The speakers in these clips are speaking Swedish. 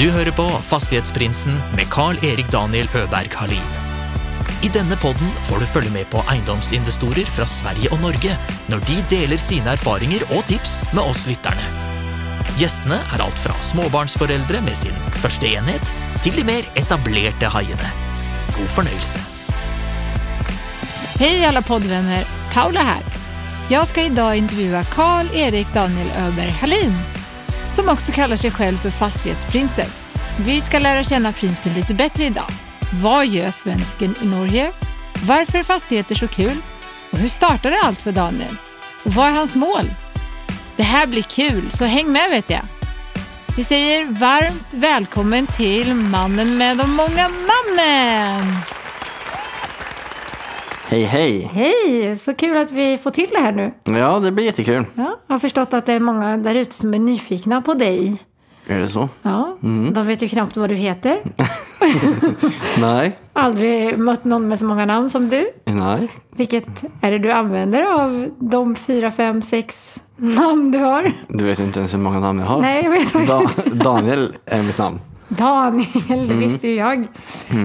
Du hører på Fastighetsprinsen med Carl-Erik Daniel Øberg Halin. I denne podden får du følge med på eiendomsinvestorer fra Sverige og Norge når de deler sine erfaringer og tips med oss lytterne. Gjestene er alt fra småbarnsforeldre med sin første enhet, til de mer etablerte haiene. God fornøyelse. Hej alla poddvänner, Paula här. Jag ska idag intervjua Karl-Erik Daniel Öberg Hallin, som också kallar sig själv för fastighetsprinsen. Vi ska lära känna prinsen lite bättre idag. Vad gör svensken i Norge? Varför är fastigheter så kul? Och hur startade allt för Daniel? Och vad är hans mål? Det här blir kul, så häng med vet jag. Vi säger varmt välkommen till mannen med de många namnen! Hej hej! Hej, så kul att vi får till det här nu. Ja, det blir jättekul. Ja, jag har förstått att det är många där ute som är nyfikna på dig. Är det så? Ja, de vet ju knappt vad du heter. Nej. Aldrig mött någon med så många namn som du. Nej. Vilket är det du använder av de fyra, fem, sex namn du har? Du vet inte ens hur många namn jag har. Nej, jag vet Da- inte. Daniel är mitt namn. Daniel, det visste ju jag.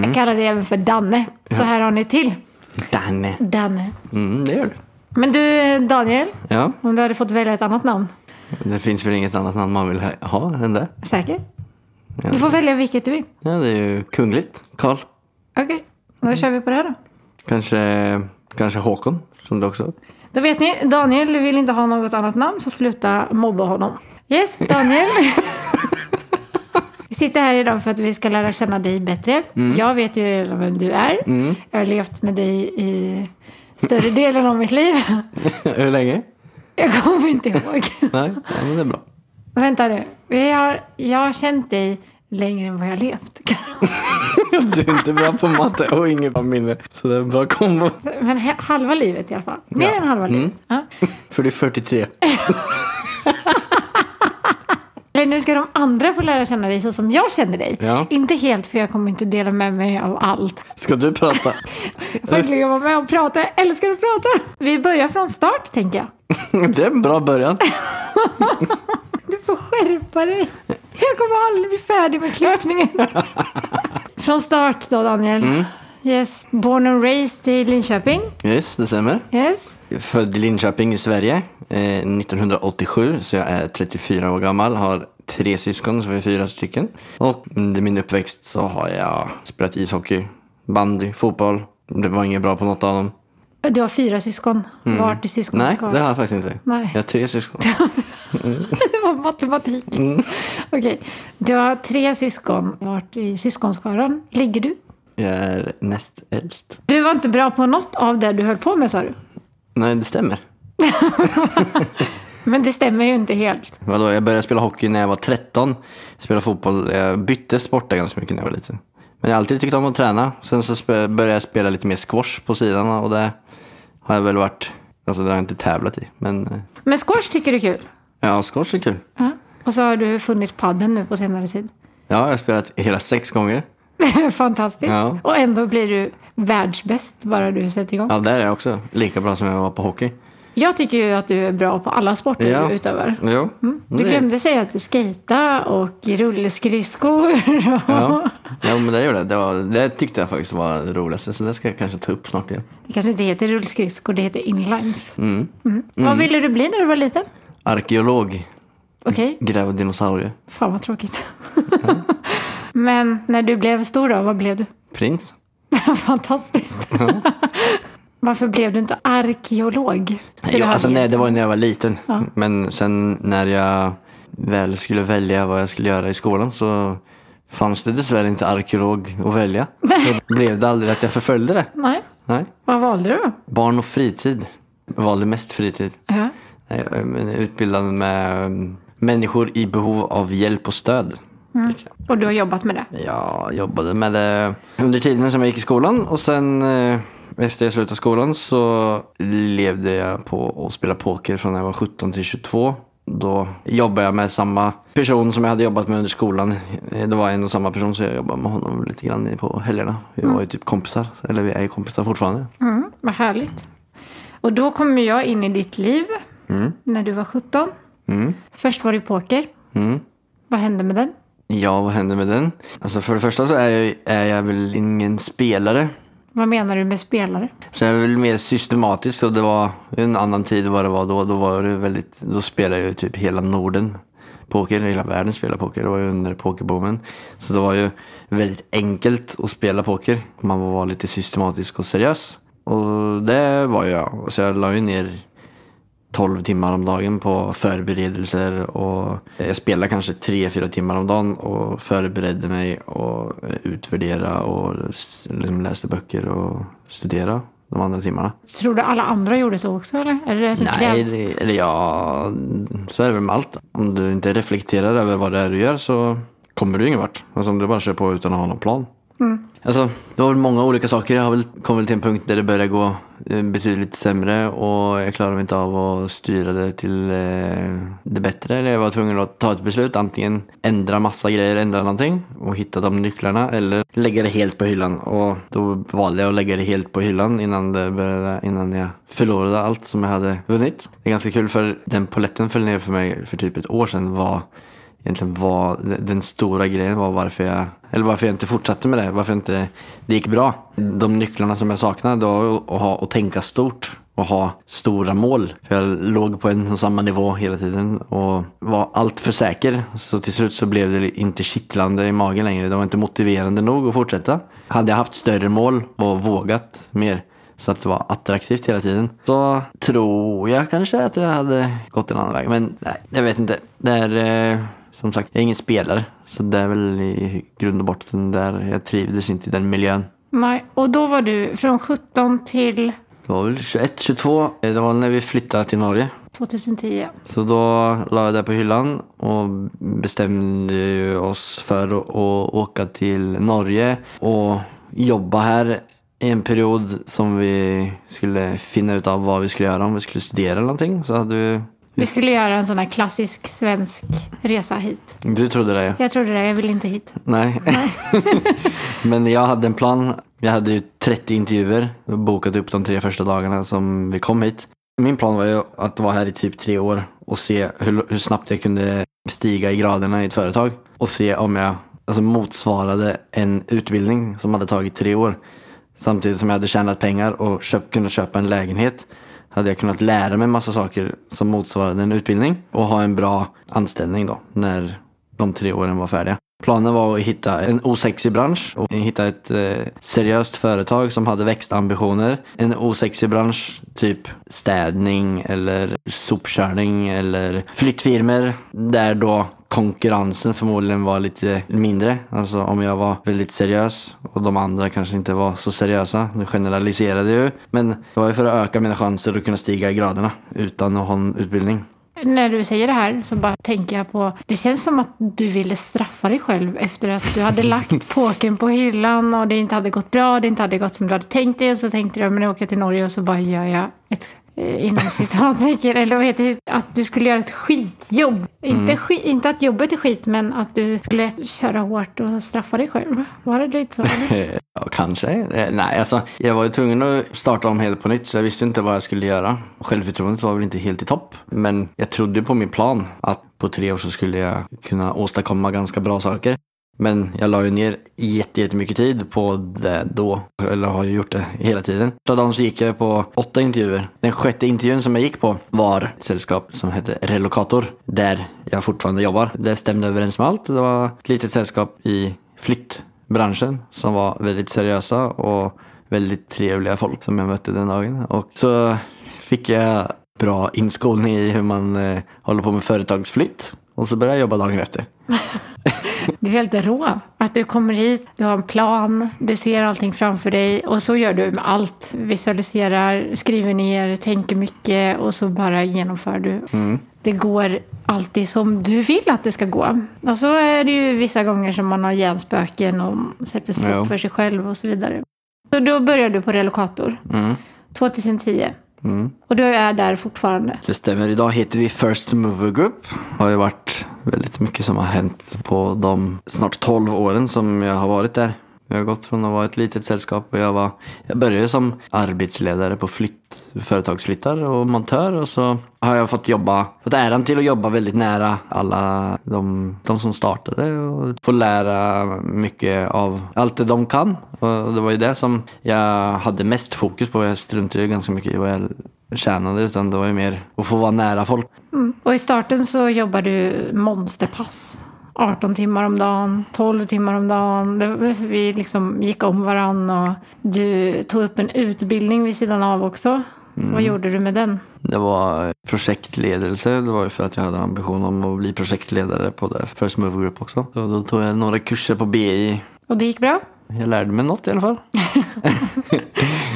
Jag kallar dig även för Danne. Så här har ni till. Danne. Danne. Mm, det gör du. Men du, Daniel, Ja, om du hade fått välja ett annat namn. det finns väl inget annat namn man vill ha- än det. Säker? Ja, Du får välja vilket du vill. ja det är ju kungligt. Karl. Okej, då kör vi på det här då. Kanske, kanske Håkon, som du också Då vet ni, Daniel vill inte ha något annat namn så sluta mobba honom. Yes, Daniel. vi sitter här idag för att vi ska lära känna dig bättre. Jag vet ju redan vem du är. Jag har levt med dig i större delen av mitt liv. Hur länge? Jag kommer inte ihåg. Nej, men det är bra. Vänta nu. Vi har, jag har känt dig längre än vad jag har levt. Du är inte bra på matte och ingen på minne. Så det är en bra kombo. Men halva livet i alla fall. Mer Ja. än halva livet. Ja. För det är 43. Eller nu ska de andra få lära känna dig så som jag känner dig. Ja. Inte helt för jag kommer inte dela med mig av allt. Ska du prata? Verkligen vara med och prata. Jag älskar att prata. Vi börjar från start tänker jag. Det är en bra början. Du får skärpa dig. Jag kommer aldrig bli färdig med klippningen. Från start då Daniel. Yes. Born and raised i Linköping. Yes, det stämmer. Yes. Jag Född i Linköping i Sverige eh, 1987, så jag är 34 år gammal. Har tre syskon, så vi är fyra stycken. Och under min uppväxt så har jag spelat ishockey, bandy, fotboll. Det var inget bra på något av dem. Du har fyra syskon. Vart är Nej, syskonskaran? det har jag faktiskt inte. Nej. Jag har tre syskon. Det var matematik. Okej. Du har tre syskon. Vart i syskonskaran ligger du? Jag är näst äldst. Du var inte bra på något av det du höll på med sa du. Nej, det stämmer. Men det stämmer ju inte helt. Vadå, jag började spela hockey när jag var 13. Spela fotboll. Jag bytte sporter ganska mycket när jag var liten. Men jag har alltid tyckt om att träna. Sen så började jag spela lite mer squash på sidan och det har jag väl varit, alltså det har jag inte tävlat i. Men eh, Men squash tycker du är kul. ja, squash är kul. Ja. Och så har du funnit padden nu på senare tid. Ja, jag har spelat hela sex gånger. Fantastiskt. Ja. Och ändå blir du världsbäst bara du sätter igång. Ja, där är jag också lika bra som jag var på hockey. Jag tycker ju att du är bra på alla sporter Ja. du utövar. Jo. Du det- glömde säga att du skejtar och rullskridskor. Och... Ja. ja, men det gjorde jag. Det, var, det tyckte jag faktiskt var det roligaste. Så det ska jag kanske ta upp snart igen. Det kanske inte heter rullskridskor, det heter inlines. Mm. Mm. Vad ville du bli när du var liten? Arkeolog. Okej, Gräva dinosaurier. fan vad tråkigt. Men när du blev stor då, vad blev du? Prins. Fantastiskt. Varför blev du inte arkeolog? Jo, alltså, nej, det var när jag var liten. Ja. Men sen när jag väl skulle välja vad jag skulle göra i skolan så fanns det dessvärre inte arkeolog att välja. Så blev det aldrig att jag förföljde det. Nej, Nej. vad valde du då? Barn och fritid. Jag valde mest fritid. Ja. Utbildad med um, människor i behov av hjälp och stöd. Och du har jobbat med det? Jag jobbade med det under tiden som jag gick i skolan och sen eh, efter jag slutade skolan så levde jag på att spela poker från när jag var 17 till 22. Då jobbade jag med samma person som jag hade jobbat med under skolan. Det var en och samma person så jag jobbade med honom lite grann på helgerna. Vi var ju typ kompisar, eller vi är ju kompisar fortfarande. Mm, vad härligt. Och då kom jag in i ditt liv när du var 17. Mm. Först var det poker. Mm. Vad hände med den? Ja, vad händer med den? Alltså för det första så är jag, är jag väl ingen spelare. Vad menar du med spelare? Sen jag är väl mer systematisk och det var en annan tid vad det var då. Då var det väldigt, då spelade jag ju typ hela Norden poker, hela världen spelade poker. Det var ju under pokerboomen. Så det var ju väldigt enkelt att spela poker. Man var lite systematisk och seriös. Och det var jag. Så jag la ju ner 12 timmar om dagen på förberedelser och jag spelade kanske 3-4 timmar om dagen och förberedde mig och utvärdera och liksom läste böcker och studera de andra timmarna. Tror du alla andra gjorde så också eller? Är det det som Nej, krävs? det, eller ja, så är det väl med allt. Om du inte reflekterar över vad det är du gör så kommer du ingen vart. Alltså om du bara kör på utan att ha någon plan. Mm. Alltså, det var väl många olika saker. Jag har väl kommit till en punkt där det började gå eh, betydligt sämre och jag klarade inte av att styra det till eh, det bättre. Eller jag var tvungen att ta ett beslut. Antingen ändra massa grejer, ändra någonting och hitta de nycklarna eller lägga det helt på hyllan. Och då valde jag att lägga det helt på hyllan innan, det började, innan jag förlorade allt som jag hade vunnit. Det är ganska kul för den poletten föll ner för mig för typ ett år sedan var egentligen var den stora grejen var varför jag, eller varför jag inte fortsatte med det, varför inte det gick bra. De nycklarna som jag saknade var att, ha, att tänka stort och ha stora mål. För jag låg på en och samma nivå hela tiden och var allt för säker. Så till slut så blev det inte kittlande i magen längre. Det var inte motiverande nog att fortsätta. Hade jag haft större mål och vågat mer så att det var attraktivt hela tiden. Så tror jag kanske att jag hade gått en annan väg. Men nej, jag vet inte. Det är eh, som sagt, jag är ingen spelare. Så det är väl i grund och botten där jag trivdes inte i den miljön. Nej, och då var du från 17 till Det var väl 21, 22. Det var när vi flyttade till Norge. 2010. Så då la jag det på hyllan och bestämde oss för att åka till Norge och jobba här i en period som vi skulle finna ut av vad vi skulle göra. Om vi skulle studera eller någonting. Så hade vi... Vi skulle göra en sån här klassisk svensk resa hit. Du trodde det ja. Jag trodde det, jag ville inte hit. Nej. Men jag hade en plan. Jag hade ju 30 intervjuer. och Bokat upp de tre första dagarna som vi kom hit. Min plan var ju att vara här i typ tre år och se hur, hur snabbt jag kunde stiga i graderna i ett företag. Och se om jag alltså, motsvarade en utbildning som hade tagit tre år. Samtidigt som jag hade tjänat pengar och köpt, kunnat köpa en lägenhet hade jag kunnat lära mig massa saker som motsvarade en utbildning och ha en bra anställning då när de tre åren var färdiga. Planen var att hitta en osexig bransch och hitta ett eh, seriöst företag som hade växtambitioner. En osexig bransch, typ städning eller sopkörning eller flyttfirmor där då konkurrensen förmodligen var lite mindre. Alltså om jag var väldigt seriös och de andra kanske inte var så seriösa. Nu generaliserade jag ju. Men det var ju för att öka mina chanser att kunna stiga i graderna utan att ha en utbildning. När du säger det här så bara tänker jag på, det känns som att du ville straffa dig själv efter att du hade lagt påken på hyllan och det inte hade gått bra, det inte hade gått som du hade tänkt dig och så tänkte du, men jag åker till Norge och så bara gör jag ett inom citattecken, eller vad heter det, att du skulle göra ett skitjobb. Inte, skit, inte att jobbet är skit, men att du skulle köra hårt och straffa dig själv. Var det lite så? Ja, kanske. Eh, Nej, alltså jag var ju tvungen att starta om helt på nytt så jag visste inte vad jag skulle göra. Självförtroendet var väl inte helt i topp. Men jag trodde på min plan att på tre år så skulle jag kunna åstadkomma ganska bra saker. Men jag la ju ner jättemycket tid på det då, eller har ju gjort det hela tiden. Så dagen så gick jag på åtta intervjuer. Den sjätte intervjun som jag gick på var ett sällskap som hette Relokator, där jag fortfarande jobbar. Det stämde överens med allt. Det var ett litet sällskap i flyttbranschen som var väldigt seriösa och väldigt trevliga folk som jag mötte den dagen. Och så fick jag bra inskolning i hur man eh, håller på med företagsflytt. Och så började jag jobba dagen efter. Du är helt rå. Att du kommer hit, du har en plan, du ser allting framför dig och så gör du med allt. Visualiserar, skriver ner, tänker mycket och så bara genomför du. Det går alltid som du vill att det ska gå. Och så är det ju vissa gånger som man har hjärnspöken och sätter stopp för sig själv och så vidare. Så då började du på Relokator Mm. 2010. Mm. Och du är där fortfarande. Det stämmer. Idag heter vi First Mover Group. Det har ju varit väldigt mycket som har hänt på de snart 12 åren som jag har varit där. Jag har gått från att vara ett litet sällskap och jag, var, jag började som arbetsledare på flytt, företagsflyttar och montör och så har jag fått jobba, fått äran till att jobba väldigt nära alla de, de som startade och få lära mycket av allt det de kan. Och det var ju det som jag hade mest fokus på. Jag struntade ju ganska mycket i vad jag tjänade utan det var ju mer att få vara nära folk. Mm. Och i starten så jobbade du monsterpass. 18 timmar om dagen, 12 timmar om dagen. Vi liksom gick om varann och du tog upp en utbildning vid sidan av också. Mm. Vad gjorde du med den? Det var projektledelse. Det var ju för att jag hade ambition om att bli projektledare på det First Move Group också. Så då tog jag några kurser på BI. Och det gick bra? Jag lärde mig något i alla fall.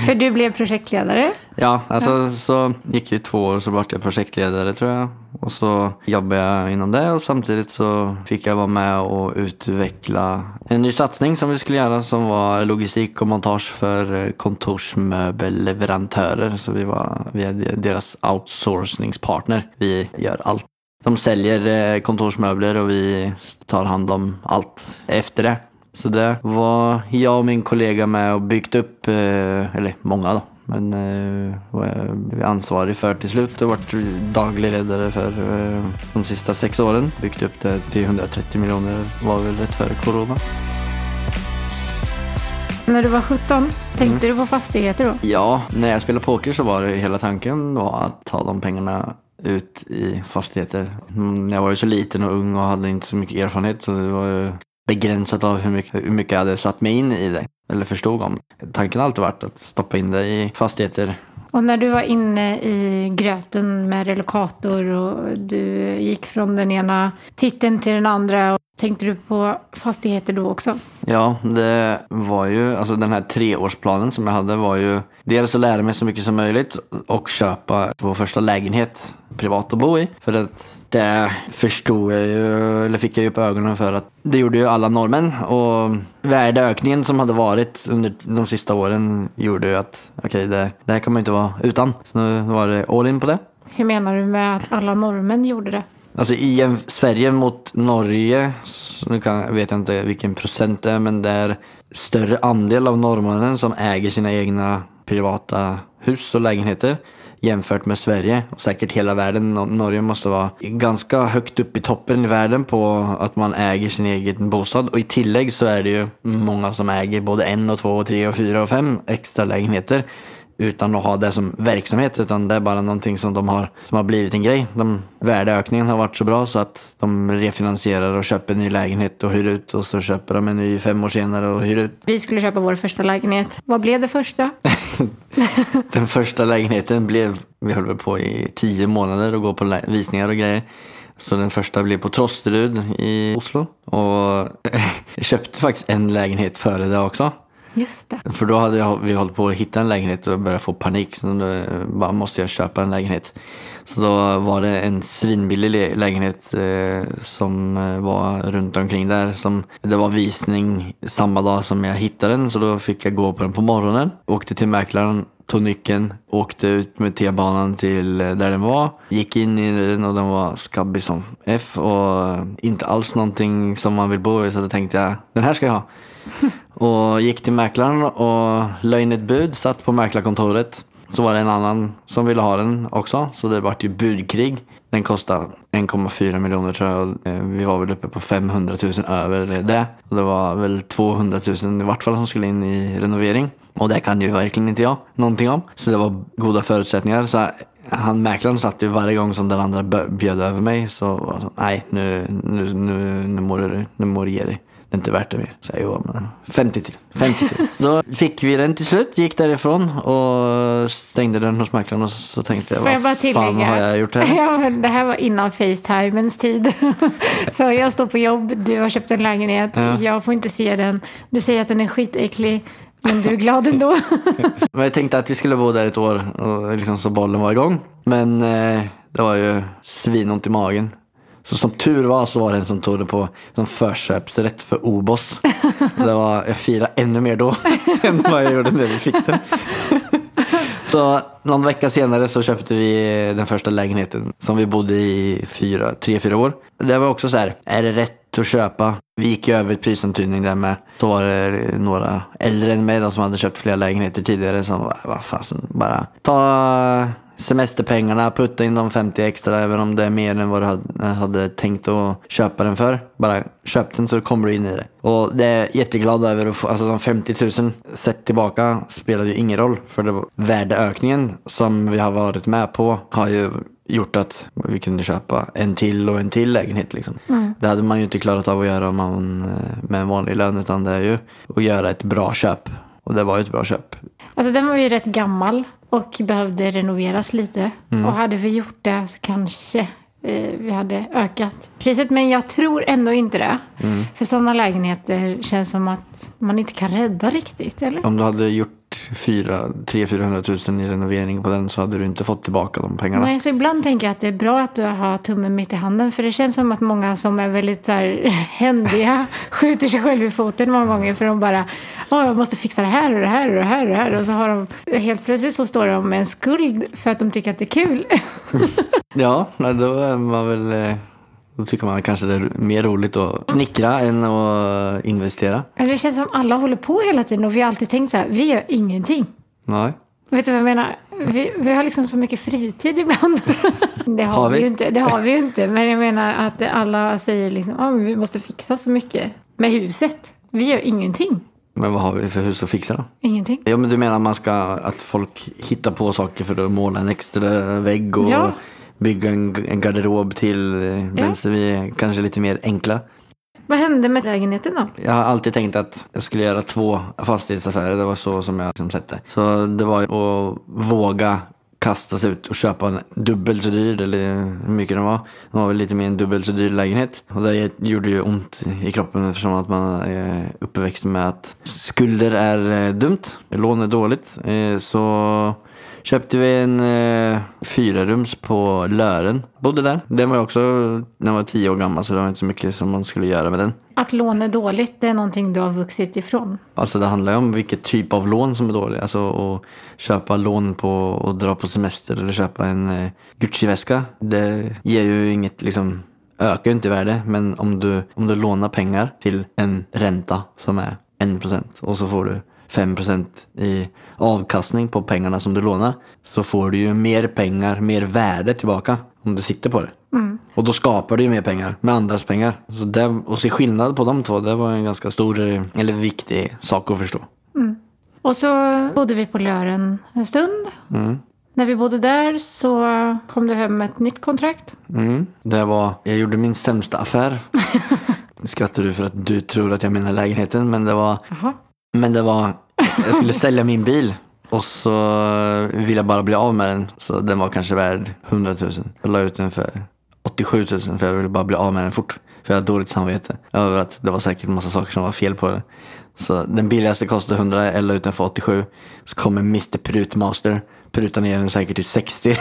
För du blev projektledare? Ja, alltså ja. så gick ju två år så vart jag projektledare tror jag. Och så jobbade jag inom det och samtidigt så fick jag vara med och utveckla en ny satsning som vi skulle göra som var logistik och montage för kontorsmöbelleverantörer. Så vi var vi är deras outsourcningspartner. Vi gör allt. De säljer eh, kontorsmöbler och vi tar hand om allt efter det. Så det var jag och min kollega med och byggt upp, eh, eller många då, men eh, var jag ansvarig för till slut och varit daglig ledare för eh, de sista sex åren. Byggt upp det till 130 miljoner var väl rätt före corona. När du var 17, tänkte mm. du på fastigheter då? Ja, när jag spelade poker så var det hela tanken var att ta de pengarna ut i fastigheter. Mm, jag var ju så liten och ung och hade inte så mycket erfarenhet så det var ju begränsat av hur mycket, hur mycket jag hade satt mig in i det. Eller förstod om. Tanken har alltid varit att stoppa in det i fastigheter. Och när du var inne i gröten med relokator och du gick från den ena titeln till den andra. Tänkte du på fastigheter då också? Ja, det var ju, alltså den här treårsplanen som jag hade var ju dels att lära mig så mycket som möjligt och köpa vår första lägenhet privat att bo i. För att det förstod jag ju, eller fick jag ju upp ögonen för att det gjorde ju alla norrmän. Och värdeökningen som hade varit under de sista åren gjorde ju att okej, okay, det, det här kan man inte vara utan. Så nu var det all in på det. Hur menar du med att alla norrmän gjorde det? Alltså i en, Sverige mot Norge, nu kan, vet jag inte vilken procent det är, men det är större andel av norrmännen som äger sina egna privata hus och lägenheter jämfört med Sverige och säkert hela världen. Norge måste vara ganska högt upp i toppen i världen på att man äger sin egen bostad. Och i tillägg så är det ju många som äger både en och två och tre och fyra och fem extra lägenheter utan att ha det som verksamhet utan det är bara någonting som de har som har blivit en grej. De, värdeökningen har varit så bra så att de refinansierar och köper en ny lägenhet och hyr ut och så köper de en ny fem år senare och hyr ut. Vi skulle köpa vår första lägenhet. Vad blev det första? Den första lägenheten blev, vi höll på i tio månader och gå på visningar och grejer. Så den första blev på Trosterud i Oslo. Och jag köpte faktiskt en lägenhet före det också. Just det. För då hade vi hållit på att hitta en lägenhet och börjat få panik. Så då eh, bara, måste jag köpa en lägenhet. Så då var det en svinbillig lägenhet eh, som eh, var runt omkring där. Som, det var visning samma dag som jag hittade den så då fick jag gå på den på morgonen. Åkte till mäklaren tog nyckeln, åkte ut med T-banan till eh, där den var. Gick in i den och den var skabbig som F och inte alls någonting som man vill bo i. Så då tänkte jag, den här ska jag ha. Och gick till mäklaren och la in ett bud, satt på mäklarkontoret. Så var det en annan som ville ha den också, så det vart ju budkrig. Den kostade 1,4 miljoner tror jag och eh, vi var väl uppe på 500 000 över det. Och det var väl 200 000 i vart fall som skulle in i renovering. Och det kan ju verkligen inte jag någonting om. Så det var goda förutsättningar. Så han mäklaren satt ju varje gång som den andra bjöd över mig så var det så, nej nu, nu, nu, nu, må du, nu må du ge dig det är inte värt det mer. Så jag, jo, men 50 till. 50 till. Då fick vi den till slut, gick därifrån och stängde den hos mäklaren och så tänkte jag, Får jag vad fan har jag gjort här? Ja, det här var innan Facetimens tid. så jag står på jobb, du har köpt en lägenhet, ja. jag får inte se den. Du säger att den är skitäcklig. Men du är glad ändå? men jag tänkte att vi skulle bo där ett år och liksom så bollen var igång. Men eh, det var ju svinont i magen. Så som tur var så var det en som tog det på som förköpsrätt för Obos. Det var, jag firade ännu mer då än vad jag gjorde när vi fick den. Så någon vecka senare så köpte vi den första lägenheten som vi bodde i fyra, tre, fyra år. Det var också så här, är det rätt att köpa? Vi gick ju över ett prisantydning där med. Så var det några äldre än mig då, som hade köpt flera lägenheter tidigare som var, vad fasen, bara ta semesterpengarna, putta in de 50 extra även om det är mer än vad du hade, tänkt att köpa den för. Bara köp den så kommer du in i det. Och det är jag jätteglad över att få, alltså de 50 000 sett tillbaka spelar ju ingen roll för det, värdeökningen som vi har varit med på har ju gjort att vi kunde köpa en till och en till lägenhet. Liksom. Mm. Det hade man ju inte klarat av att göra om man, eh, med en vanlig lön utan det är ju att göra ett bra köp. Och det var ju ett bra köp. Alltså den var ju rätt gammal och behövde renoveras lite. Mm. Och hade vi gjort det så kanske eh, vi hade ökat priset. Men jag tror ändå inte det. Mm. För sådana lägenheter känns som att man inte kan rädda riktigt. Eller? Om du hade gjort 300-400 000 i renovering på den så hade du inte fått tillbaka de pengarna. Nej, så ibland tänker jag att det är bra att du har tummen mitt i handen. För det känns som att många som är väldigt så här, händiga skjuter sig själv i foten många gånger. För de bara, oh, jag måste fixa det här och det här och det här och det här. Och så har de, helt plötsligt så står de med en skuld för att de tycker att det är kul. ja, då är man väl eh, då tycker man kanske det är mer roligt att snickra än att investera. Det känns som alla håller på hela tiden och vi har alltid tänkt så här, vi gör ingenting. Nej. Vet du vad jag menar? Vi, vi har liksom så mycket fritid ibland. Det har, har vi? vi? ju inte. Det har vi ju inte. Men jag menar att alla säger liksom, ah, vi måste fixa så mycket med huset. Vi gör ingenting. Men vad har vi för hus att fixa då? Ingenting. Ja men du menar man ska, att folk hittar på saker för att måla en extra vägg och ja bygga en, en garderob till. Eh, ja. Men så vi är kanske lite mer enkla. Vad hände med lägenheten då? Jag har alltid tänkt att jag skulle göra två fastighetsaffärer. Det var så som jag liksom sett det. Så det var att våga kasta sig ut och köpa en dubbelt så dyr, eller hur mycket den var. Det var väl lite mer en dubbelt så dyr lägenhet. Och det gjorde ju ont i kroppen eftersom att man är uppväxt med att skulder är eh, dumt, lån är dåligt. Eh, så köpte vi en eh, fyrarums på Lören. Bodde där. Den var också, den var tio år gammal så det var inte så mycket som man skulle göra med den. Att lån är dåligt, det är någonting du har vuxit ifrån? Alltså det handlar ju om vilket typ av lån som är dåligt. Alltså att köpa lån på och dra på semester eller köpa en eh, Gucci-väska. Det ger ju inget liksom ökar ju inte i värde. Men om du, om du lånar pengar till en ränta som är 1% och så får du 5% i avkastning på pengarna som du lånar så får du ju mer pengar, mer värde tillbaka om du sitter på det. Mm. Och då skapar du ju mer pengar med andras pengar. Så det, och se skillnad på de två, det var en ganska stor eller viktig sak att förstå. Mm. Och så bodde vi på Lören en stund. Mm. När vi bodde där så kom du hem med ett nytt kontrakt. Mm. Det var, jag gjorde min sämsta affär. Skrattar du för att du tror att jag menar lägenheten, men det var Aha. Men det var, jag skulle sälja min bil och så ville jag bara bli av med den. Så den var kanske värd 100 000. Jag la ut den för 87 000 för jag ville bara bli av med den fort. För jag hade dåligt samvete över att det var säkert massa saker som var fel på den. Så den billigaste kostade 100, jag la ut den för 87. Så kommer Mr Prutmaster, prutar ner den säkert till 60.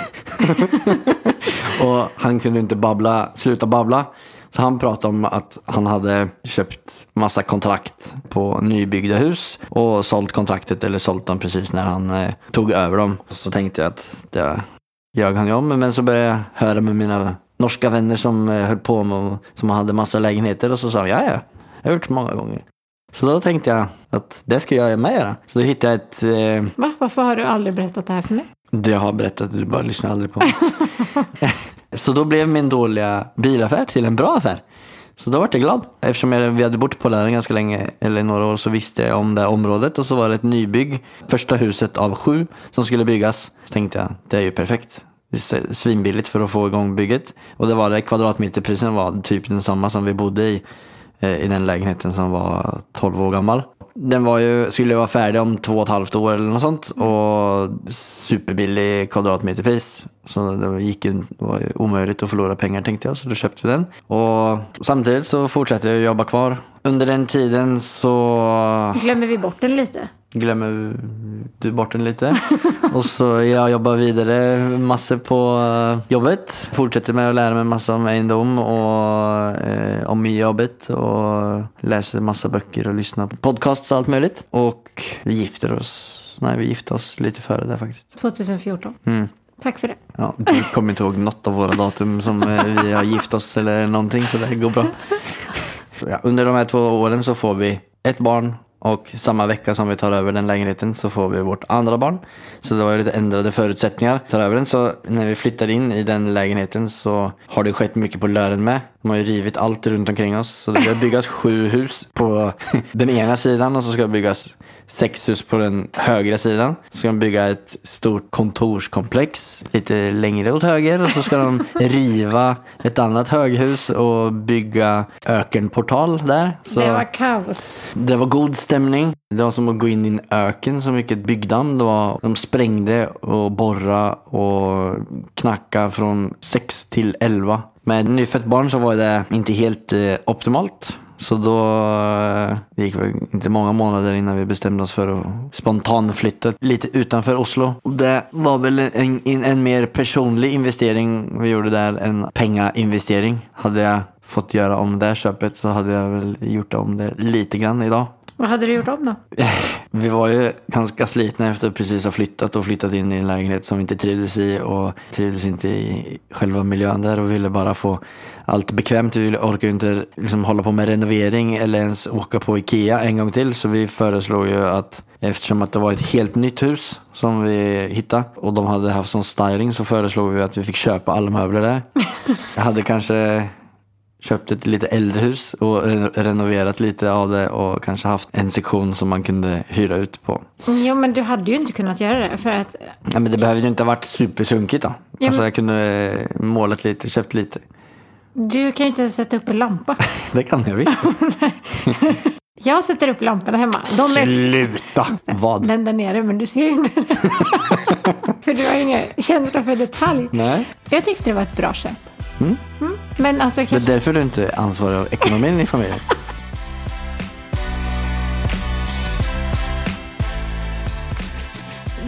och han kunde inte babbla, sluta babbla. Så han pratade om att han hade köpt massa kontrakt på nybyggda hus och sålt kontraktet eller sålt dem precis när han eh, tog över dem. Så tänkte jag att det ljög han ju om. Men så började jag höra med mina norska vänner som eh, höll på med som hade massa lägenheter och så sa jag ja, ja, jag har gjort många gånger. Så då tänkte jag att det ska jag med göra. Så då hittade jag ett... Eh... Va? Varför har du aldrig berättat det här för mig? Det jag har berättat, du bara lyssnar aldrig på mig. Så då blev min dåliga bilaffär till en bra affär. Så då vart jag glad. Eftersom jag, vi hade bott på Lären ganska länge, eller några år, så visste jag om det området. Och så var det ett nybygg, första huset av sju som skulle byggas. Så tänkte jag, det är ju perfekt. Det är svinbilligt för att få igång bygget. Och det var det, kvadratmeterprisen var typ densamma som vi bodde i. Eh, I den lägenheten som var 12 år gammal. Den var ju, skulle vara färdig om två och ett halvt år eller något sånt. Och superbillig kvadratmeterpris. Så det gick ju, var ju omöjligt att förlora pengar tänkte jag. Så då köpte vi den. Och samtidigt så fortsatte jag jobba kvar. Under den tiden så... Glömmer vi bort den lite? Glömmer du bort den lite. och så jag jobbar vidare massor på eh, jobbet. Fortsätter med att lära mig massa om egendom och eh, om jobbet. Och läser massa böcker och lyssnar på podcasts och allt möjligt. Och vi gifter oss Nej, vi gifte oss lite före det faktiskt. 2014. Mm. Tack för det. Ja, du kommer inte ihåg något av våra datum som eh, vi har gift oss eller någonting så det går bra. Ja, under de här två åren så får vi ett barn och samma vecka som vi tar över den lägenheten så får vi vårt andra barn. Så det var ju lite ändrade förutsättningar. Tar över den så när vi flyttar in i den lägenheten så har det skett mycket på Lören med. De har ju rivit allt runt omkring oss. Så det ska byggas sju hus på den ena sidan och så ska det byggas sex hus på den högra sidan. Så ska de bygga ett stort kontorskomplex lite längre åt höger och så ska de riva ett annat höghus och bygga ökenportal där. Så Det var kaos. det var god stämning. Det var som att gå in i en öken, så mycket byggdamm. Det var, de sprängde och borra och knacka från 6 till 11. Med ett nyfött barn så var det inte helt eh, optimalt. Så då eh, det gick väl inte många månader innan vi bestämde oss för att spontanflytta lite utanför Oslo. Det var väl en, en, en mer personlig investering vi gjorde där än pengainvestering. Hade jag fått göra om det köpet så hade jag väl gjort om det lite grann idag. Vad hade du gjort om då? Vi var ju ganska slitna efter att precis ha flyttat och flyttat in i en lägenhet som vi inte trivdes i och trivdes inte i själva miljön där och ville bara få allt bekvämt. Vi orkade ju inte liksom hålla på med renovering eller ens åka på Ikea en gång till så vi föreslog ju att eftersom att det var ett helt nytt hus som vi hittade och de hade haft sån styling så föreslog vi att vi fick köpa alla möbler där. Jag hade kanske köpt ett lite äldre hus och re- renoverat lite av det och kanske haft en sektion som man kunde hyra ut på. Jo, men du hade ju inte kunnat göra det för att Nej, men det behöver ju inte ha varit supersunkigt då. Ja, Alltså jag kunde eh, målat lite, köpt lite. du kan ju inte sätta upp en lampa. Det kan jag visst. Jag sätter upp lamporna hemma. De är Sluta! Vad? den där nere, men du ser ju inte det. för du har ingen känsla för detalj. Nej. Jag tyckte det var ett bra köp. Mm. Men alltså Det är kanske... därför du inte ansvarig av ekonomin i familjen.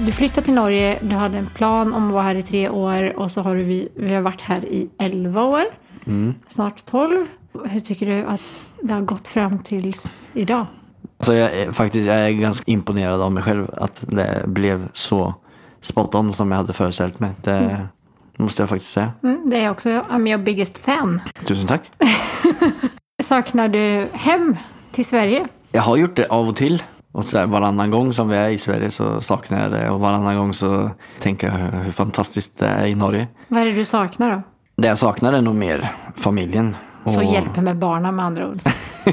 Du flyttade till Norge, du hade en plan om att vara här i tre år och så har du vi, vi har varit här i elva år. Snart tolv. Hur tycker du att det har gått fram tills idag? Så jag är, faktiskt, jag är ganska imponerad av mig själv att det blev så spot on som jag hade föreställt mig. Det måste jag faktiskt säga. Mm, det är jag också. I'm your biggest fan. Tusen tack. Saknar du hem till Sverige? Jag har gjort det av och till. Och så där, varannan gång som vi är i Sverige så saknar jag det. Och varannan gång så tänker jag hur, fantastiskt det är i Norge. Vad är det du saknar då? Det jag saknar är nog mer familjen. Så Och hjälper med barnen med andra ord.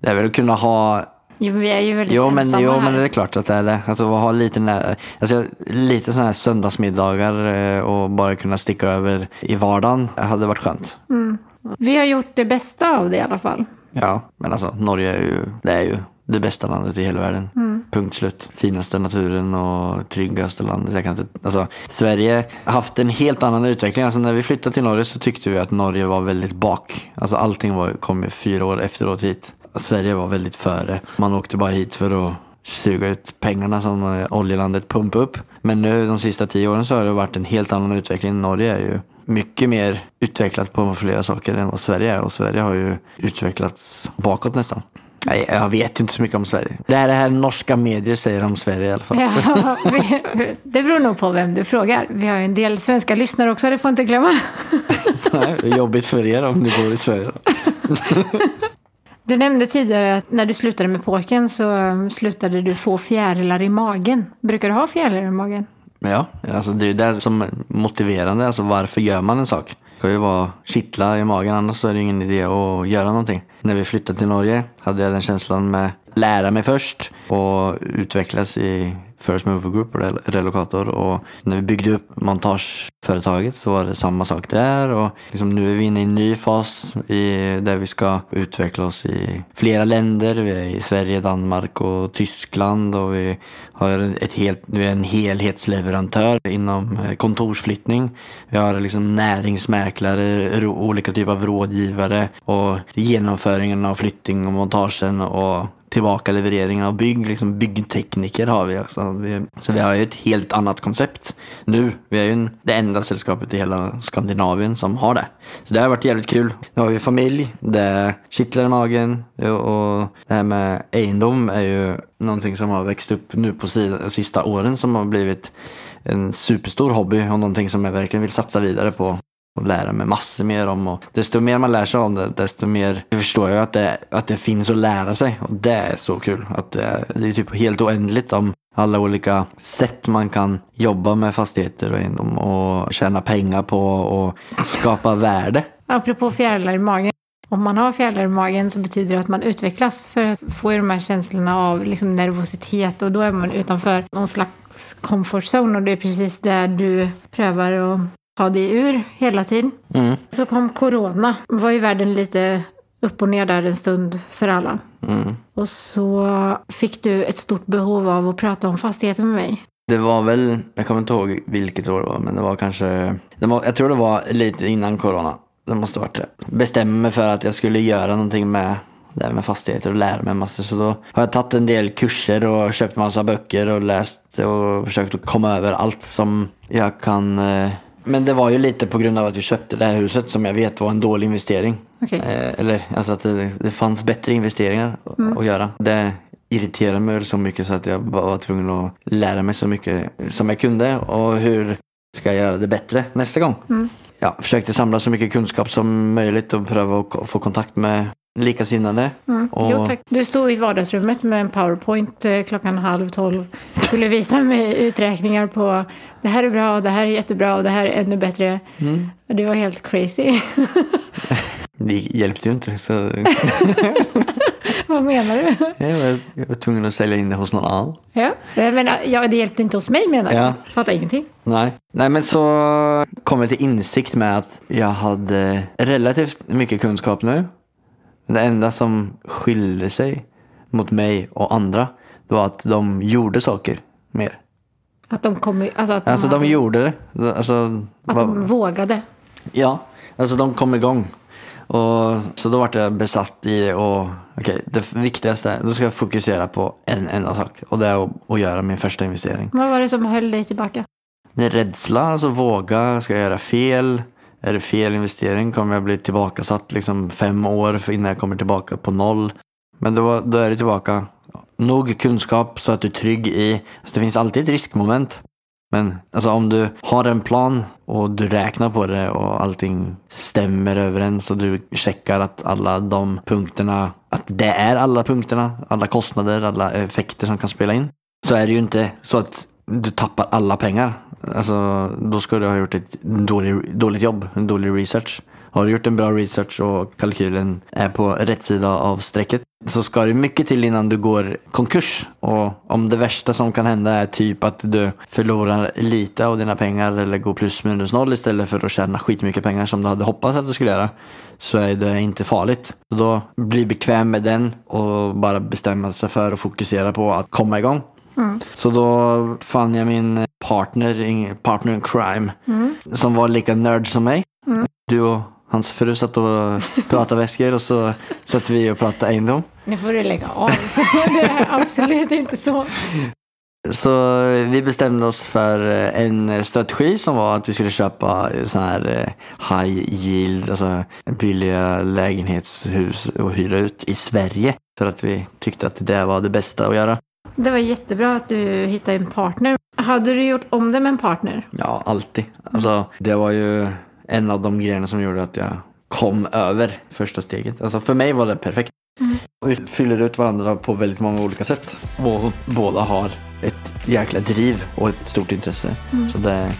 Det är väl att kunna ha Jo, men vi är ju väldigt Jo men, ensamma jo här. men det är klart att det är det. Alltså ha lite, alltså, lite sådana här söndagsmiddagar eh, och bara kunna sticka över i vardagen hade varit skönt. Vi har gjort det bästa av det i alla fall. Ja, men alltså Norge är ju, det är ju det bästa landet i hela världen. Punkt slut. Finaste naturen och tryggaste landet. Jag kan inte, alltså, Sverige har haft en helt annan utveckling. Alltså, när vi flyttade till Norge så tyckte vi att Norge var väldigt bak. Alltså, allting var, kom fyra år efteråt hit. Sverige var väldigt före. Man åkte bara hit för att suga ut pengarna som oljelandet pumpade upp. Men nu de sista tio åren så har det varit en helt annan utveckling. Norge är ju mycket mer utvecklat på flera saker än vad Sverige är. Och Sverige har ju utvecklats bakåt nästan. Nej, jag vet ju inte så mycket om Sverige. Det är det här norska medier säger om Sverige i alla fall. Ja, vi, det beror nog på vem du frågar. Vi har ju en del svenska lyssnare också, det får inte glömma. Nej, det är jobbigt för er om ni bor i Sverige. Du nämnde tidigare att när du slutade med påken så slutade du få fjärilar i magen. Brukar du ha fjärilar i magen? Ja, alltså det är ju det som är motiverande. Alltså varför gör man en sak? Det ska ju vara kittla i magen, annars är det ingen idé att göra någonting. När vi flyttade till Norge hade jag den känslan med lära mig först och utvecklas i First Mover Group och Relocator. Och när vi byggde upp montageföretaget så var det samma sak där. Och liksom nu är vi inne i en ny fas i, där vi ska utveckla oss i flera länder. Vi är i Sverige, Danmark och Tyskland. Och vi har ett helt, vi är en helhetsleverantör inom eh, kontorsflyttning. Vi har liksom näringsmäklare, olika typer av rådgivare och genomföringen av flyttning och montagen och tillbaka leverering av bygg. Liksom byggtekniker har vi också. Vi, så vi har ju ett helt annat koncept nu. Vi är ju en, det enda sällskapet i hela Skandinavien som har det. Så det har varit jävligt kul. Nu har vi familj, det kittlar i magen och det här med egendom är ju någonting som har växt upp nu på sista åren som har blivit en superstor hobby och någonting som jag verkligen vill satsa vidare på och lära mig massor mer om. Och desto mer man lär sig om det, desto mer förstår jag att det, att det finns att lära sig. Och det är så kul. Att det, det är typ helt oändligt om alla olika sätt man kan jobba med fastigheter och egendom och tjäna pengar på och skapa värde. Apropå fjärilar i magen. Om man har fjärilar i magen så betyder det att man utvecklas för att få de här känslorna av liksom nervositet och då är man utanför någon slags comfort zone och det är precis där du prövar att ha det ur hela tiden. Mm. Så kom corona. var ju världen lite upp och ner där en stund för alla. Mm. Och så fick du ett stort behov av att prata om fastigheter med mig. Det var väl, jag kommer inte ihåg vilket år det var, men det var kanske, det var, jag tror det var lite innan corona. Det måste varit det. Bestämde mig för att jag skulle göra någonting med det här med fastigheter och lära mig massor. Så då har jag tagit en del kurser och köpt massa böcker och läst och försökt att komma över allt som jag kan eh, men det var ju lite på grund av att vi köpte det här huset som jag vet var en dålig investering. Okay. Eh, eller alltså att det, det fanns bättre investeringar mm. att göra. Det irriterade mig så mycket så att jag var tvungen att lära mig så mycket som jag kunde. Och hur ska jag göra det bättre nästa gång? Mm. Ja, försökte samla så mycket kunskap som möjligt och pröva att få kontakt med likasinnade. Mm. Och... Jo, tack. Du stod i vardagsrummet med en powerpoint eh, klockan halv tolv. Skulle visa mig uträkningar på det här är bra, det här är jättebra och det här är ännu bättre. Mm. Och det var helt crazy. det hjälpte ju inte. Så... Vad menar du? Jag var, jag var tvungen att sälja in det hos någon annan. Ja, men, ja det hjälpte inte hos mig menar jag. Ja. Fattar ingenting. Nej. Nej, men så kom jag till insikt med att jag hade relativt mycket kunskap nu. Det enda som skilde sig mot mig och andra det var att de gjorde saker mer. Att de kom Alltså, att de, alltså, hade... de gjorde det. Alltså, att var... de vågade. Ja, alltså de kom igång. Och, så då vart jag besatt i och okej, okay, det viktigaste då ska jag fokusera på en enda sak. Och det är att, att göra min första investering. Vad var det som höll dig tillbaka? Det är rädsla, alltså våga, ska jag göra fel? Är det fel investering kommer jag bli tillbakasatt liksom fem år innan jag kommer tillbaka på noll. Men då, då är det tillbaka. Nog kunskap så att du är trygg i. Alltså det finns alltid ett riskmoment. Men alltså om du har en plan och du räknar på det och allting stämmer överens och du checkar att alla de punkterna, att det är alla punkterna, alla kostnader, alla effekter som kan spela in. Så är det ju inte så att du tappar alla pengar. Alltså, då ska du ha gjort ett dålig, dåligt jobb, en dålig research. Har du gjort en bra research och kalkylen är på rätt sida av strecket så ska det mycket till innan du går konkurs. Och om det värsta som kan hända är typ att du förlorar lite av dina pengar eller går plus minus noll istället för att tjäna skitmycket pengar som du hade hoppats att du skulle göra så är det inte farligt. Så då bli bekväm med den och bara bestämma sig för att fokusera på att komma igång. Mm. Så då fann jag min partner, partner in crime, mm. som var lika nörd som mig. Mm. Du och hans fru satt och pratade väskor och så satt vi och pratade egendom. Nu får du lägga av. det är absolut inte så. Så vi bestämde oss för en strategi som var att vi skulle köpa sån här eh, high yield, alltså billiga lägenhetshus och hyra ut i Sverige. För att vi tyckte att det var det bästa att göra. Det var jättebra att du hittade en partner. Hade du gjort om det med en partner? Ja, alltid. Alltså, det var ju en av de grejerna som gjorde att jag kom över första steget. Alltså för mig var det perfekt. Mm. Vi fyller ut varandra på väldigt många olika sätt. Och båda har ett jäkla driv och ett stort intresse. Mm. Så det,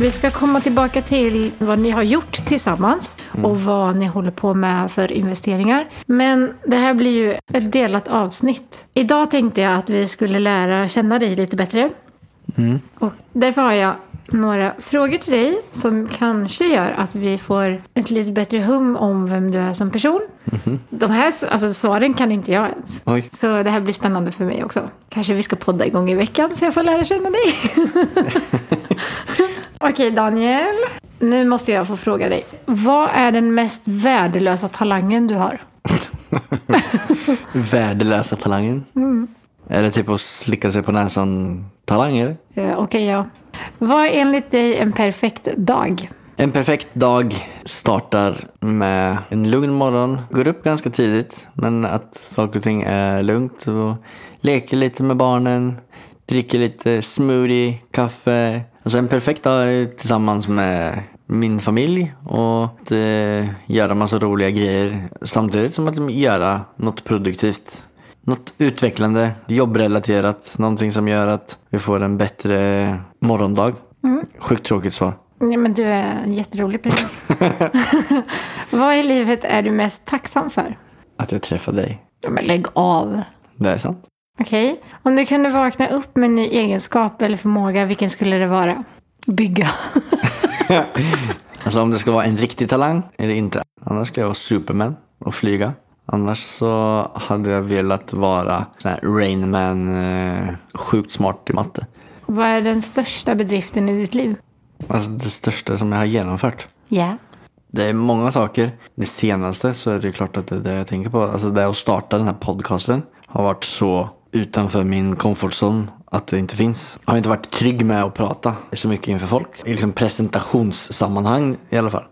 Vi ska komma tillbaka till vad ni har gjort tillsammans mm. och vad ni håller på med för investeringar. Men det här blir ju ett delat avsnitt. Idag tänkte jag att vi skulle lära känna dig lite bättre. Mm. Och därför har jag några frågor till dig som kanske gör att vi får ett lite bättre hum om vem du är som person. Mm. De här alltså, svaren kan inte jag ens. Oj. Så det här blir spännande för mig också. Kanske vi ska podda igång i veckan så jag får lära känna dig. Okej Daniel. Nu måste jag få fråga dig. Vad är den mest värdelösa talangen du har? Värdelösa talangen. Är det typ att slicka sig på näsan talang eller? Eh, Okej, ja. Vad är enligt dig en perfekt dag? En perfekt dag startar med en lugn morgon. Går upp ganska tidigt, men att saker och ting är lugnt. Och leker lite med barnen, dricker lite smoothie, kaffe. Alltså en perfekt dag är tillsammans med min familj och att, eh, göra massa roliga grejer samtidigt som att göra något produktivt. Något utvecklande, jobbrelaterat, någonting som gör att vi får en bättre morgondag. Sjukt tråkigt svar. Nej, men du är en jätterolig person. Vad i livet är du mest tacksam för? Att jag träffade dig. Ja, men lägg av. Det är sant. Okej. Om du kunde vakna upp med en ny egenskap eller förmåga, vilken skulle det vara? Bygga. Alltså om det ska vara en riktig talang eller inte. Annars skulle jag vara Superman och flyga. Annars så hade jag velat vara sån här Rain Man, eh, sjukt smart i matte. Vad är den största bedriften i ditt liv? Alltså det största som jag har genomfört. Ja. Det är många saker. Det senaste så är det klart att det är det jag tänker på. Alltså det att starta den här podcasten har varit så utanför min comfort zone att det inte finns. Jag har inte varit trygg med att prata så mycket inför folk. I liksom presentationssammanhang i alla fall.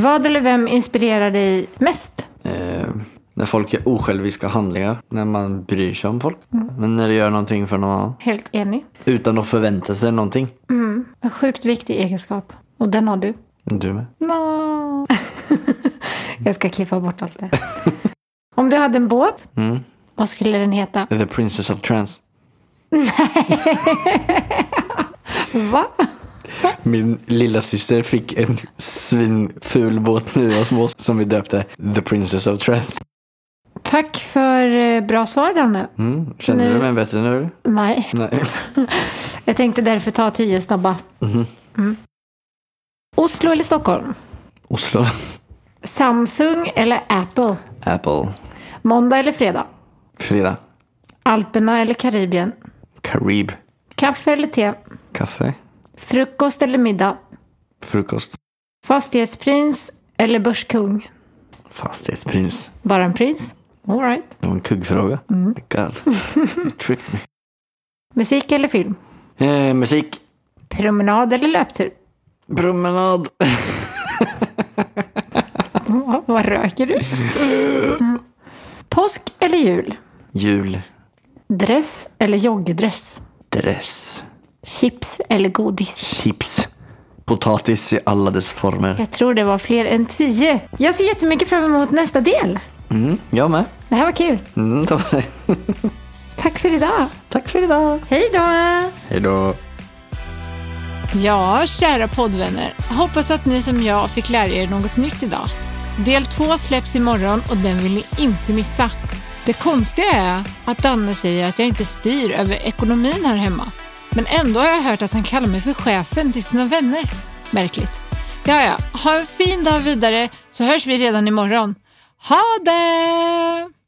Vad eller vem inspirerar dig mest? Eh, när folk gör osjälviska handlingar. När man bryr sig om folk. Men när du gör någonting för någon annan. Helt enig. Utan att förvänta sig någonting. En sjukt viktig egenskap. Och den har du. Du med. No. jag ska klippa bort allt det. Om du hade en båt, Mm. Vad skulle den heta? The Princess of Trance. Va? Min lilla syster fick en svinful båt vi var små. Som vi döpte The Princess of Trance. Tack för eh, bra svar, Danne. Mm. Kände Nu- du mig bättre nu? Nej, Nej. jag tänkte därför ta tio snabba. Mhm. Mm. Oslo eller Stockholm? Oslo. Samsung eller Apple? Apple. Måndag eller fredag? Frida. Alperna eller Karibien? Karib. Kaffe eller te? Kaffe. Frukost eller middag? Frukost. Fastighetsprins eller börskung? Fastighetsprins. Bara en prins? All right. Det var en kuggfråga. Mm. God. You tricked me. Musik eller film? Eh, musik. Promenad eller löptur? Promenad. Vad- Vad röker du? Mm. Påsk eller jul? Jul. Dress eller joggdress? Dress. Chips eller godis? Chips. Potatis i alla dess former. Jag tror det var fler än tio. Jag ser jättemycket fram emot nästa del. Mm, jag med. Det här var kul. Mm. Tack för idag. Tack för idag. Hej då! Hej då. Ja, kära poddvänner. Hoppas att ni som jag fick lära er något nytt idag. Del två släpps imorgon och den vill ni inte missa. Det konstiga är att Danne säger att jag inte styr över ekonomin här hemma. Men ändå har jag hört att han kallar mig för chefen till sina vänner. Märkligt. Ja, ja. Ha en fin dag vidare så hörs vi redan imorgon. Ha det!